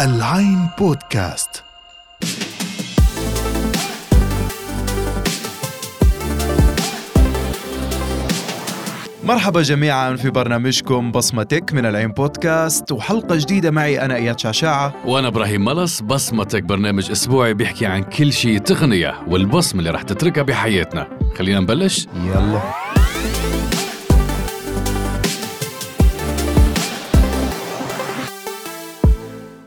العين بودكاست. مرحبا جميعا في برنامجكم بصمتك من العين بودكاست وحلقة جديدة معي أنا إياد شعشاعة وأنا إبراهيم ملص بصمتك برنامج أسبوعي بيحكي عن كل شيء تقنية والبصمة اللي رح تتركها بحياتنا. خلينا نبلش؟ يلا.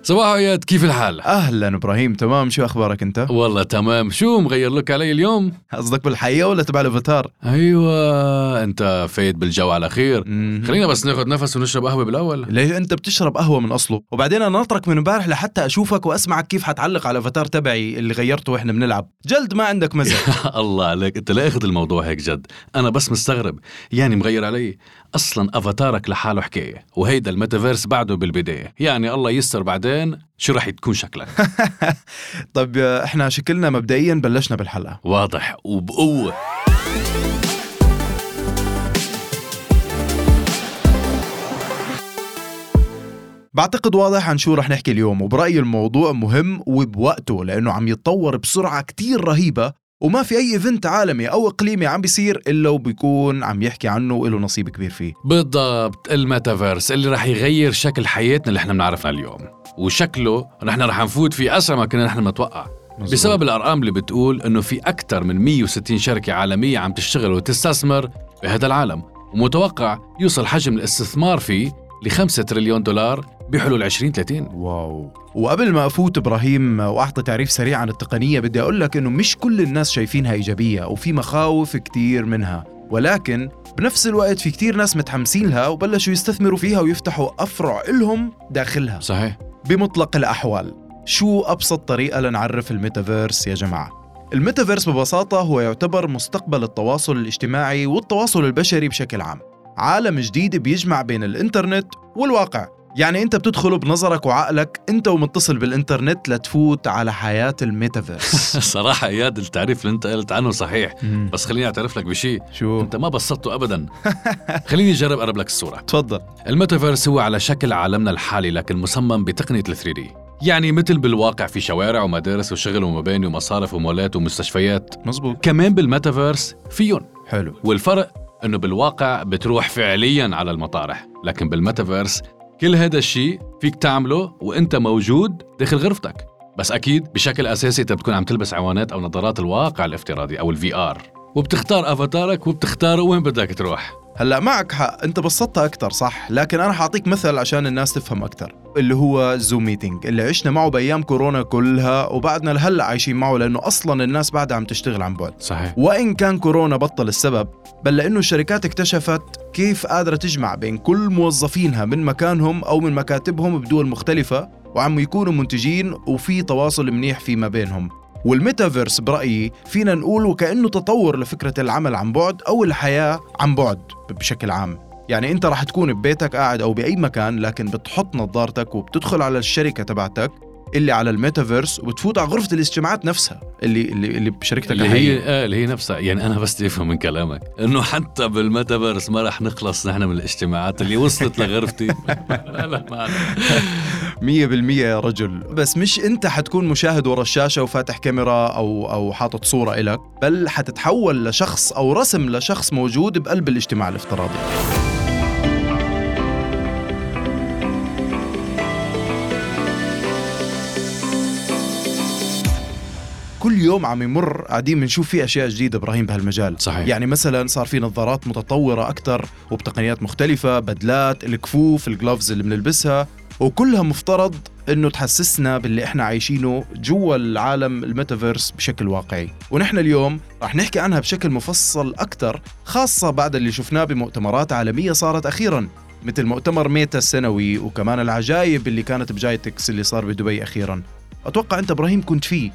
صباح اياد كيف الحال؟ أهلا إبراهيم تمام؟ شو أخبارك أنت؟ والله تمام. شو مغير لك علي اليوم؟ قصدك بالحقيقة ولا تبع الأفاتار؟ أيوه أنت فايت بالجو على خير. خلينا بس ناخذ نفس ونشرب قهوة بالأول. ليه؟ أنت بتشرب قهوة من أصله. وبعدين أنا ناطرك من امبارح لحتى أشوفك وأسمعك كيف حتعلق على الأفاتار تبعي اللي غيرته وإحنا بنلعب. جلد ما عندك مزح. الله عليك. أنت لا اخذ الموضوع هيك جد. أنا بس مستغرب. يعني مغير علي؟ أصلا أفاتارك لحاله حكايه وهيدا الميتافيرس بعده بالبداية. يعني الله يستر بعدين شو رح تكون شكلك. طب إحنا شكلنا مبدئيا بلشنا بالحلقة. واضح وبقوة. بعتقد واضح عن شو رح نحكي اليوم وبرأيي الموضوع مهم وبوقته لأنه عم يتطور بسرعة كتير رهيبة وما في أي event عالمي أو إقليمي عم بيصير إلا وبيكون عم يحكي عنه وله نصيب كبير فيه. بالضبط الميتافيرس اللي رح يغير شكل حياتنا اللي إحنا بنعرفها اليوم. وشكله نحن رح نفوت فيه أسرع ما كنا نحن نتوقع. مزبوط. بسبب الأرقام اللي بتقول إنه في أكثر من 160 شركة عالمية عم تشتغل وتستثمر بهذا العالم. ومتوقع يوصل حجم الاستثمار فيه ل 5 تريليون دولار بحلول 2030 wow. وقبل ما أفوت إبراهيم وأعطي تعريف سريع عن التقنية بدي أقول لك إنه مش كل الناس شايفينها إيجابية وفي مخاوف كتير منها. ولكن بنفس الوقت في كتير ناس متحمسين لها وبلشوا يستثمروا فيها ويفتحوا أفرع إلهم داخلها. صحيح. بمطلق الأحوال شو أبسط طريقة لنعرف الميتافيرس يا جماعة؟ الميتافيرس ببساطة هو يعتبر مستقبل التواصل الاجتماعي والتواصل البشري بشكل عام. عالم جديد بيجمع بين الإنترنت والواقع. يعني أنت بتدخله بنظرك وعقلك أنت ومتصل بالإنترنت لتفوت على حياة الميتافيرس. صراحة اياد التعريف اللي أنت قلت عنه صحيح. بس خليني أعترف لك بشيء شو؟ أنت ما بسطته ابدا. خليني أجرب أقرب لك الصورة. تفضل. الميتافيرس هو على شكل عالمنا الحالي لكن مصمم بتقنية ال 3D يعني مثل بالواقع في شوارع ومدارس وشغل ومباني ومصارف ومولات ومستشفيات. مزبوط كمان بالميتافيرس فيهم حلو. والفرق أنه بالواقع بتروح فعليا على المطارح. لكن بالميتافيرس كل هذا الشيء فيك تعمله وإنت موجود داخل غرفتك. بس أكيد بشكل أساسي أنت بتكون عم تلبس عوينات أو نظارات الواقع الافتراضي أو ال VR وبتختار أفاتارك وبتختار وين بدك تروح. هلا معك حق. انت بسطتها أكثر صح. لكن أنا حأعطيك مثل عشان الناس تفهم أكثر اللي هو Zoom meeting اللي عشنا معه بأيام كورونا كلها وبعدنا لهلأ عايشين معه لأنه أصلا الناس بعدها عم تشتغل عن بعد. صحيح. وإن كان كورونا بطل السبب بل لأنه الشركات اكتشفت كيف قادرة تجمع بين كل موظفينها من مكانهم أو من مكاتبهم بدول مختلفة وعم يكونوا منتجين وفي تواصل منيح فيما بينهم. والميتافيرس برأيي فينا نقول وكأنه تطور لفكرة العمل عن بعد أو الحياة عن بعد بشكل عام. يعني أنت رح تكون ببيتك قاعد أو بأي مكان لكن بتحط نظارتك وبتدخل على الشركة تبعتك. اللي على الميتافيرس وبتفوت على غرفة الاجتماعات نفسها اللي اللي, اللي بشركتك اللي. هي آه اللي هي نفسها. يعني أنا بس افهم من كلامك. إنه حتى بالميتافيرس ما رح نخلص نحن من الاجتماعات اللي وصلت لغرفتي. لا لا ما مية بالمية يا رجل. بس مش أنت حتكون مشاهد ورا الشاشة وفاتح كاميرا أو أو حاطط صورة إلك بل حتتحول لشخص أو رسم لشخص موجود بقلب الاجتماع الافتراضي. كل يوم عم يمر قاعدين بنشوف فيه أشياء جديدة إبراهيم بهالمجال. صحيح. يعني مثلا صار في نظارات متطورة أكثر وبتقنيات مختلفة بدلات الكفوف ال gloves اللي بنلبسها وكلها مفترض إنه تحسسنا باللي إحنا عايشينه جوا العالم الميتافيرس بشكل واقعي. ونحن اليوم رح نحكي عنها بشكل مفصل أكثر خاصة بعد اللي شفناه بمؤتمرات عالمية صارت أخيرا مثل مؤتمر Meta السنوي وكمان العجايب اللي كانت ب GITEX اللي صار بدبي أخيرا. أتوقع أنت إبراهيم كنت فيه.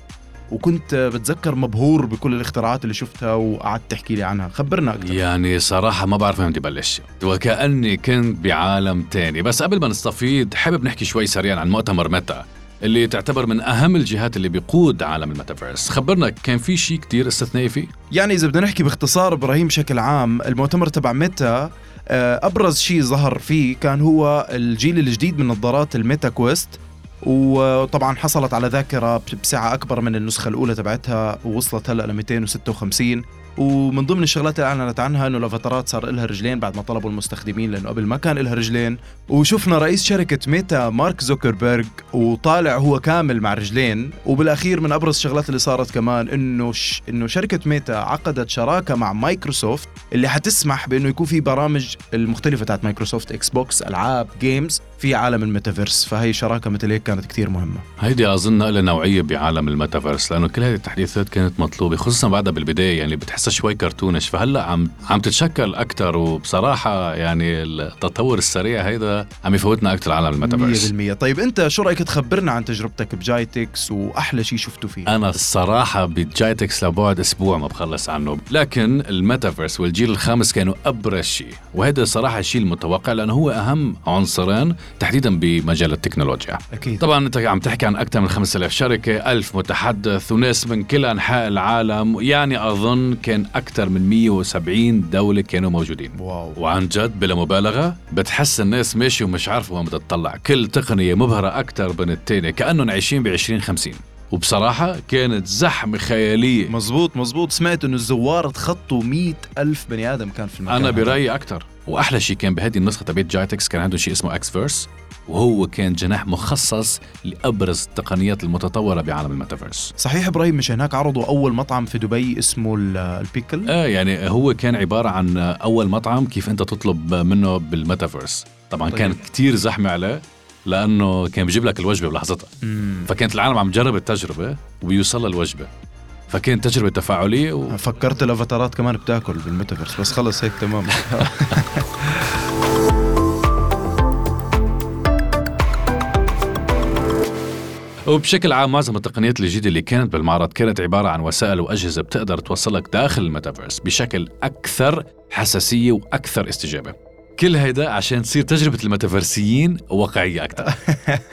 وكنت بتذكر مبهور بكل الاختراعات اللي شفتها وقعدت تحكي لي عنها. خبرنا أكثر يعني صراحة ما بعرف وين بدي بلش. وكأني كنت بعالم تاني. بس قبل ما نستفيد حابب نحكي شوي سريعا عن مؤتمر Meta اللي تعتبر من أهم الجهات اللي بيقود عالم الميتافيرس. خبرنا كان في شيء كتير استثنائي فيه؟ يعني إذا بدنا نحكي باختصار إبراهيم بشكل عام المؤتمر تبع Meta آه، أبرز شيء ظهر فيه كان هو الجيل الجديد من نظارات ال Meta Quest. وطبعا حصلت على ذاكرة بسعه أكبر من النسخة الأولى تبعتها ووصلت هلا ل 256 ومن ضمن الشغلات اللي أعلنت عنها إنه الافاتارات صار لها رجلين بعد ما طلبوا المستخدمين لأنه قبل ما كان لها رجلين وشفنا رئيس شركة ميتا مارك زوكربيرج وطالع هو كامل مع رجلين وبالأخير من أبرز الشغلات اللي صارت كمان إنه. إنه شركة ميتا عقدت شراكة مع مايكروسوفت اللي حتسمح بإنه يكون في برامج المختلفة تاعت مايكروسوفت إكس بوكس ألعاب games في عالم الميتافيرس فهي شراكة مثل هيك كانت كثير مهمة. هيدي أظن نقله نوعية بعالم الميتافيرس لأنه كل هذه التحديثات كانت مطلوبة خصوصا بعدها بالبداية يعني بتحسها شوي cartoonish. فهلأ عم عم تتشكل أكثر وبصراحة يعني التطور السريع هيدا عم يفوتنا أكثر عالم الميتافيرس. 100% طيب أنت شو رأيك تخبرنا عن تجربتك بجايتكس وأحلى شيء شفته فيه؟ أنا الصراحة بجايتكس لبعد أسبوع ما بخلص عنه لكن الميتافيرس والجيل الخامس كانوا أبرز شيء وهذا صراحة الشيء المتوقع لأنه هو أهم عنصرين تحديدا بمجال التكنولوجيا. أكيد. طبعا أنت عم تحكي عن أكثر من 5000 شركة ألف متحدث وناس من كل أنحاء العالم. يعني أظن كان أكثر من 170 دولة كانوا موجودين. wow. وعن جد بلا مبالغة بتحس الناس ماشي ومش عارفة وين بدها تطلع. كل تقنية مبهرة أكثر من الثانية كأنهم عايشين ب 2050 وبصراحة كانت زحمة خيالية. مزبوط مزبوط. سمعت إنه الزوار تخطوا مئة ألف بني آدم كان في المكان أنا. برأيي أكثر وأحلى شيء كان بهذه النسخة تبعت جايتكس كان عندهم شيء اسمه X-Verse وهو كان جناح مخصص لأبرز التقنيات المتطورة بعالم الميتافيرس. صحيح إبراهيم مش هناك عرضوا أول مطعم في دبي اسمه ال- البيكل آه يعني هو كان عبارة عن أول مطعم كيف أنت تطلب منه بالميتافيرس. طبعا طيب. كان كتير زحمة عليه. لأنه كان بيجيب لك الوجبة بلحظتها. فكانت العالم عم تجرب التجربة وبيوصلها الوجبة فكانت تجربة تفاعلية و... فكرت الافاتارات كمان بتأكل بالميتافيرس بس خلص هيك تمام. وبشكل عام معظم التقنيات الجديدة اللي كانت بالمعرض كانت عبارة عن وسائل وأجهزة بتقدر توصلك داخل الميتافيرس بشكل أكثر حساسية وأكثر استجابة. كل هيدا عشان تصير تجربة الميتافيرسيين واقعية أكثر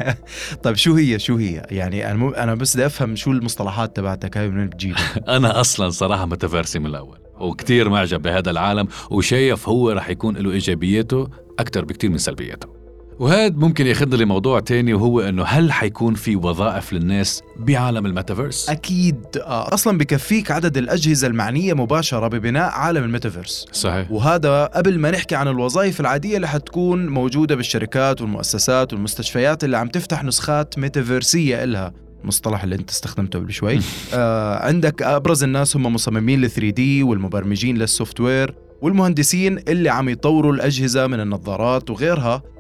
طيب شو هي شو هي؟ يعني أنا مو أنا بس بدي أفهم شو المصطلحات تبعتك هاي من بتجيبها أنا أصلا صراحة ميتافيرسي من الأول وكتير معجب بهذا العالم وشايف هو رح يكون له إيجابياته أكثر بكتير من سلبياته. وهذا ممكن ياخذنا لموضوع تاني وهو إنه هل حيكون في وظائف للناس بعالم الميتافيرس؟ أكيد آه، أصلا بكفيك عدد الأجهزة المعنية مباشرة ببناء عالم الميتافيرس. صحيح. وهذا قبل ما نحكي عن الوظائف العادية اللي حتكون موجودة بالشركات والمؤسسات والمستشفيات اللي عم تفتح نسخات ميتافيرسية إلها. المصطلح اللي أنت استخدمته قبل شوي. آه عندك أبرز الناس هم مصممين ل 3 دي والمبرمجين للسوفت وير والمهندسين اللي عم يطوروا الأجهزة من النظارات وغيرها.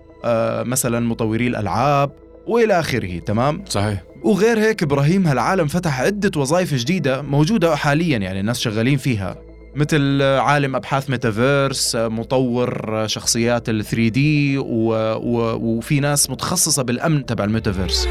مثلا مطوري الألعاب وإلى آخره تمام صحيح وغير هيك إبراهيم هالعالم فتح عدة وظائف جديدة موجودة حاليا يعني الناس شغالين فيها مثل عالم أبحاث ميتافيرس مطور شخصيات ال 3D. وفي ناس متخصصة بالأمن تبع الميتافيرس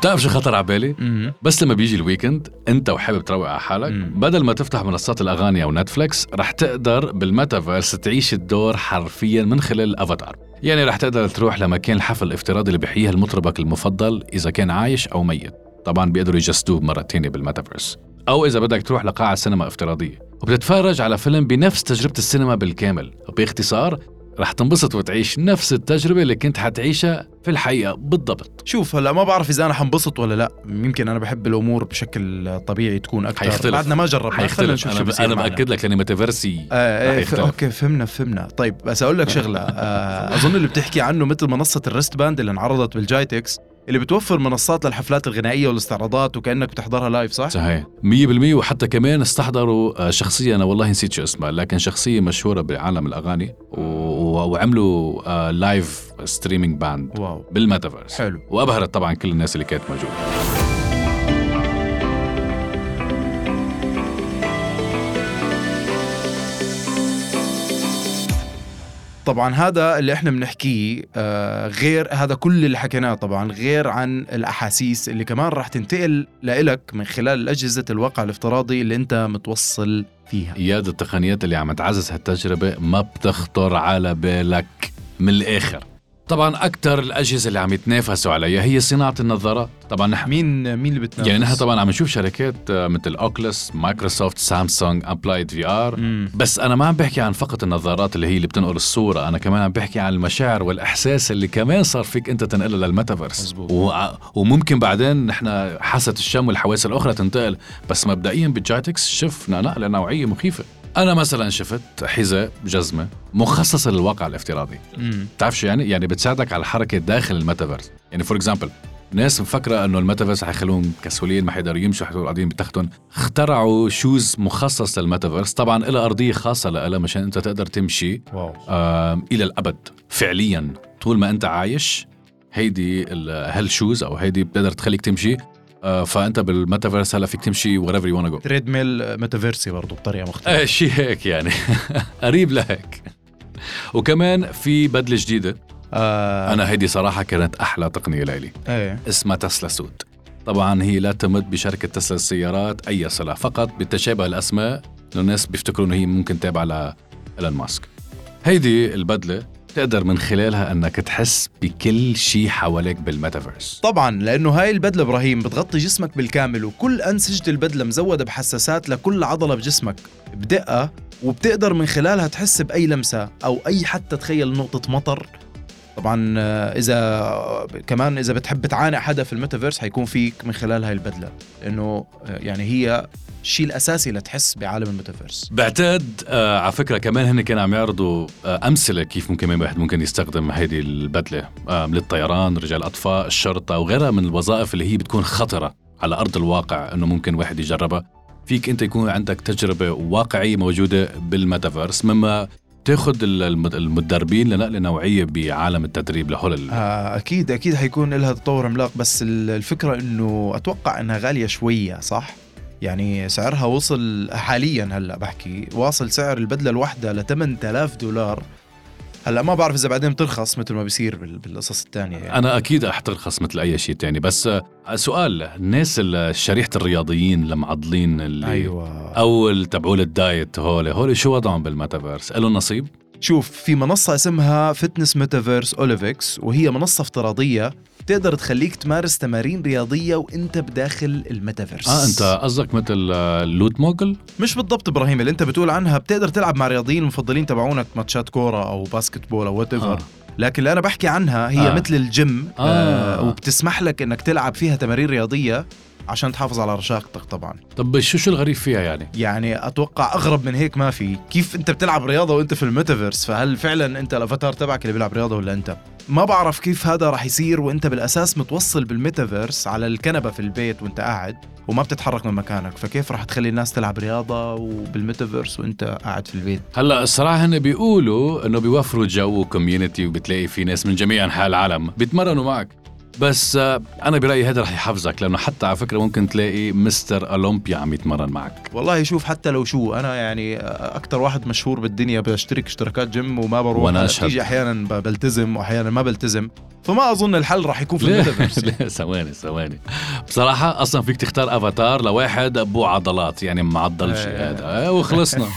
بتعرف شو خطر على بالي؟ بس لما بيجي ال weekend انت وحابب تروق على حالك. بدل ما تفتح منصات الأغاني أو نتفليكس رح تقدر بالميتافيرس تعيش الدور حرفيا من خلال الافاتار يعني رح تقدر تروح لمكان الحفل الافتراضي اللي بيحييها المطربك المفضل إذا كان عايش أو ميت. طبعا بيقدروا يجسدوه مرة تانية بالميتافيرس. أو إذا بدك تروح لقاعة سينما افتراضية. وبتتفرج على فيلم بنفس تجربة السينما بالكامل. باختصار رح تنبسط وتعيش نفس التجربة اللي كنت حتعيشها في الحقيقة بالضبط. شوف هلا ما بعرف إذا أنا حنبسط ولا لا. يمكن أنا بحب الأمور بشكل طبيعي تكون أكثر حيختلف. بعدنا ما جربنا. حيختلف. نشوف شو أنا, بصير أنا. بأكد لك لاني ميتافيرسي آه ف... يختلف. okay فهمنا فهمنا. طيب بس أقول لك شغلة. آه أظن اللي بتحكي عنه مثل منصة ال wristband اللي انعرضت بالجايتكس اللي بتوفر منصات للحفلات الغنائية والاستعراضات وكأنك بتحضرها live صح؟ صحيح. 100% وحتى كمان استحضروا آه، شخصية أنا والله نسيت شو اسمها لكن شخصية مشهورة بعالم الأغاني. و... وعملوا live streaming band wow. بالميتافيرس. حلو. وأبهرت طبعا كل الناس اللي كانت موجودة. طبعا هذا اللي إحنا بنحكيه آه غير هذا كل اللي حكيناه طبعا غير عن الأحاسيس اللي كمان راح تنتقل لإلك من خلال أجهزة الواقع الافتراضي اللي أنت متوصل فيها. إياد التقنيات اللي عم تعزز هالتجربة ما بتخطر على بالك من الآخر. طبعا أكثر الأجهزة اللي عم يتنافسوا عليها هي صناعة النظارات طبعا نحن مين مين اللي بتنافس؟ يعني نحن طبعا عم نشوف شركات آه، مثل Oculus مايكروسوفت سامسونج Applied VR. بس أنا ما عم بحكي عن فقط النظارات اللي هي اللي بتنقل الصورة أنا كمان عم بحكي عن المشاعر والإحساس اللي كمان صار فيك أنت تنقلها للميتافيرس مزبوط. و... وممكن بعدين نحن حاسة الشم والحواس الأخرى تنتقل بس مبدئيا بالجايتكس شفنا نقلة نوعية مخيفة أنا مثلا شفت حذاء جزمة مخصصه للواقع الافتراضي. بتعرف شو يعني؟ يعني بتساعدك على الحركه داخل الميتافيرس، يعني for example ناس مفكرة إنه الميتافيرس حيخلوهم كسولين ما حيقدروا يمشوا حيقدروا قاعدين بتختهم، اخترعوا shoes مخصص للميتافيرس، طبعا لها أرضية خاصة لها مشان أنت تقدر تمشي wow. آم، إلى الأبد فعليا. طول ما أنت عايش هيدي ال- هال shoes أو هيدي بتقدر تخليك تمشي. آه، فأنت بالميتافيرس هلا فيك تمشي wherever you wanna go. treadmill ميتافيرسي برضه بطريقة مختلفة. إيه شيء هيك يعني. قريب لهيك. وكمان في بدلة جديدة. آه. أنا هيدي صراحة كانت أحلى تقنية لإلي إيه. اسمها Teslasuit طبعا هي لا تمت بشركة تسلا السيارات أي صله فقط بالتشابه الأسماء. الناس بيفتكروا انه هي ممكن تابعة لايلون ماسك. هيدي البدلة تقدر من خلالها أنك تحس بكل شيء حواليك بالميتافيرس. طبعا لأنه هاي البدلة إبراهيم بتغطي جسمك بالكامل وكل أنسجة البدلة مزودة بحساسات لكل عضلة بجسمك. بدقة وبتقدر من خلالها تحس بأي لمسة أو أي حتى تخيل نقطة مطر. طبعا آه، إذا كمان إذا بتحب تعانق حدا في الميتافيرس حيكون فيك من خلال هاي البدلة. لأنه آه، يعني هي الشيء الأساسي لتحس بعالم الميتافيرس. بعتقد آه على فكرة كمان هن كانوا عم يعرضوا آه أمثلة كيف ممكن واحد ممكن يستخدم هيدي البدلة آه للطيران رجال الاطفاء الشرطة وغيرها من الوظائف اللي هي بتكون خطرة على أرض الواقع إنه ممكن واحد يجربها. فيك أنت يكون عندك تجربة واقعية موجودة بالميتافيرس. مما تاخذ المدربين لنقلة نوعية بعالم التدريب لهول آه، أكيد أكيد حيكون لها تطور عملاق بس ال- الفكرة إنه أتوقع إنها غالية شوية صح؟ يعني سعرها وصل حاليا هلأ بحكي واصل سعر البدلة الواحدة ل 8000 دولار. هلا ما بعرف إذا بعدين بترخص مثل ما بيصير بال- بالقصص الثانية يعني. أنا أكيد رح ترخص مثل أي شيء تاني بس سؤال الناس ال- شريحة الرياضيين المعضلين اللي أيوه. اول تبعول ال diet هول هول شو وضعهم بالميتافيرس؟ لهم نصيب؟ شوف في منصة اسمها fitness metaverse OliveX وهي منصة افتراضية تقدر تخليك تمارس تمارين رياضية وانت بداخل الميتافيرس آه أنت قصدك مثل آه، LootMogul مش بالضبط إبراهيم اللي أنت بتقول عنها بتقدر تلعب مع رياضيين المفضلين تبعونك ماتشات كورة أو basketball أو what آه. لكن اللي أنا بحكي عنها هي آه. آه. مثل الجيم آه. آه. آه وبتسمح لك إنك تلعب فيها تمارين رياضية عشان تحافظ على رشاقتك طبعا طب شو شو الغريب فيها يعني يعني أتوقع أغرب من هيك ما في كيف أنت بتلعب رياضة وأنت في الميتافيرس فهل فعلا أنت الأفاتار تبعك اللي بيلعب رياضة ولا أنت ما بعرف كيف هذا راح يصير وانت بالأساس متوصل بالميتافيرس على الكنبة في البيت وانت قاعد وما بتتحرك من مكانك. فكيف راح تخلي الناس تلعب رياضة وبالميتافيرس وانت قاعد في البيت؟ هلا الصراحة هن بيقولوا إنه بيوفروا جو و community وبتلاقي في ناس من جميع أنحاء العالم بيتمرنوا معك. بس آه، أنا برأيي هذا رح يحفزك لأنه حتى على فكرة ممكن تلاقي Mister Olympia عم يتمرن معك. والله شوف حتى لو شو أنا يعني أكثر واحد مشهور بالدنيا بشترك اشتراكات جيم وما بروح. وأنا أشهد. بيجي أحيانا بلتزم واحيانا ما بلتزم. فما أظن الحل راح يكون في الميتافيرس لا ثواني ثواني. بصراحة أصلا فيك تختار أفاتار لواحد أبو عضلات يعني معضل شيء إيه. هذا. آه، وخلصنا.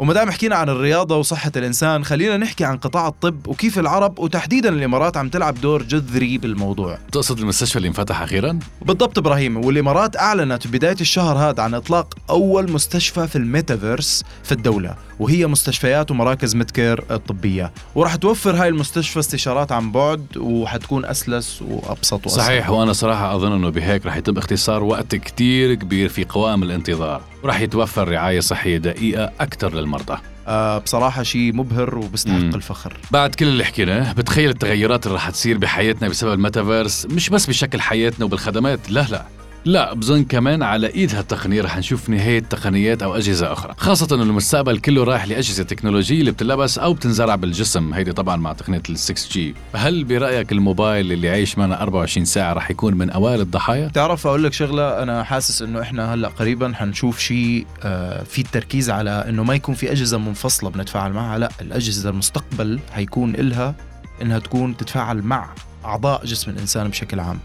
وما دام حكينا عن الرياضة وصحة الإنسان خلينا نحكي عن قطاع الطب وكيف العرب وتحديدا الإمارات عم تلعب دور جذري بالموضوع. تقصد المستشفى اللي انفتح أخيرا؟ بالضبط إبراهيم والإمارات أعلنت بداية الشهر هذا عن إطلاق أول مستشفى في الميتافيرس في الدولة وهي مستشفيات ومراكز Medcare الطبية. وراح توفر هاي المستشفى استشارات عن بعد وحتكون أسلس وأبسط وأسهل. صحيح وأنا صراحة أظن أنه بهيك رح يتم اختصار وقت كتير كبير في قوائم الانتظار. ورح يتوفر رعاية صحية دقيقة أكثر للمرضى. آه بصراحة شيء مبهر وبيستحق مم. الفخر. بعد كل اللي حكيناه بتخيل التغيرات اللي رح تصير بحياتنا بسبب الميتافيرس مش بس بشكل حياتنا وبالخدمات لا لا. لا بظن كمان على ايد هالتقنية رح نشوف نهاية تقنيات أو أجهزة أخرى خاصة إنه المستقبل كله رايح لأجهزة تكنولوجية اللي بتلبس أو بتنزرع بالجسم هيدي طبعا مع تقنية ال 6 G هل برأيك الموبايل اللي عايش معنا 24 ساعة رح يكون من أوائل الضحايا؟ تعرف أقول لك شغلة أنا حاسس إنه إحنا هلأ قريبا حنشوف شيء آه، في التركيز على إنه ما يكون في أجهزة منفصلة بنتفاعل معها لأ الأجهزة المستقبل حيكون إلها إنها تكون تتفاعل مع أعضاء جسم الإنسان بشكل عام.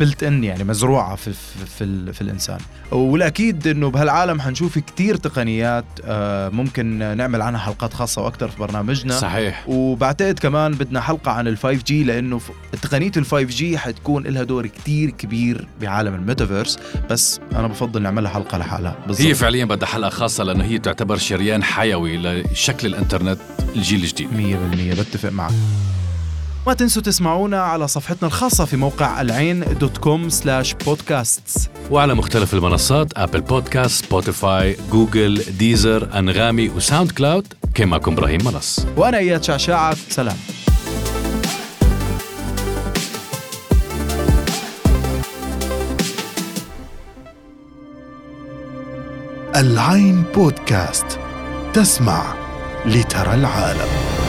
بلت ان يعني مزروعة في في في, ال- في الإنسان. والأكيد إنه بهالعالم حنشوف كتير تقنيات آه، ممكن نعمل عنها حلقات خاصة وأكثر في برنامجنا. صحيح. وبعتقد كمان بدنا حلقة عن ال 5 جي لأنه ف- تقنية ال 5 G حتكون لها دور كتير كبير بعالم الميتافيرس. بس أنا بفضل نعملها حلقة لحالها. بالضبط. هي فعليا بدها حلقة خاصة لأنه هي تعتبر شريان حيوي لشكل الإنترنت الجيل الجديد. 100% بتفق معك. ما تنسوا تسمعونا على صفحتنا الخاصة في موقع العين dot com slash podcasts وعلى مختلف المنصات Apple Podcast Spotify Google Deezer Anghami و SoundCloud كان معكم إبراهيم منص. وأنا إياد شعشاعة سلام. العين بودكاست تسمع لترى العالم.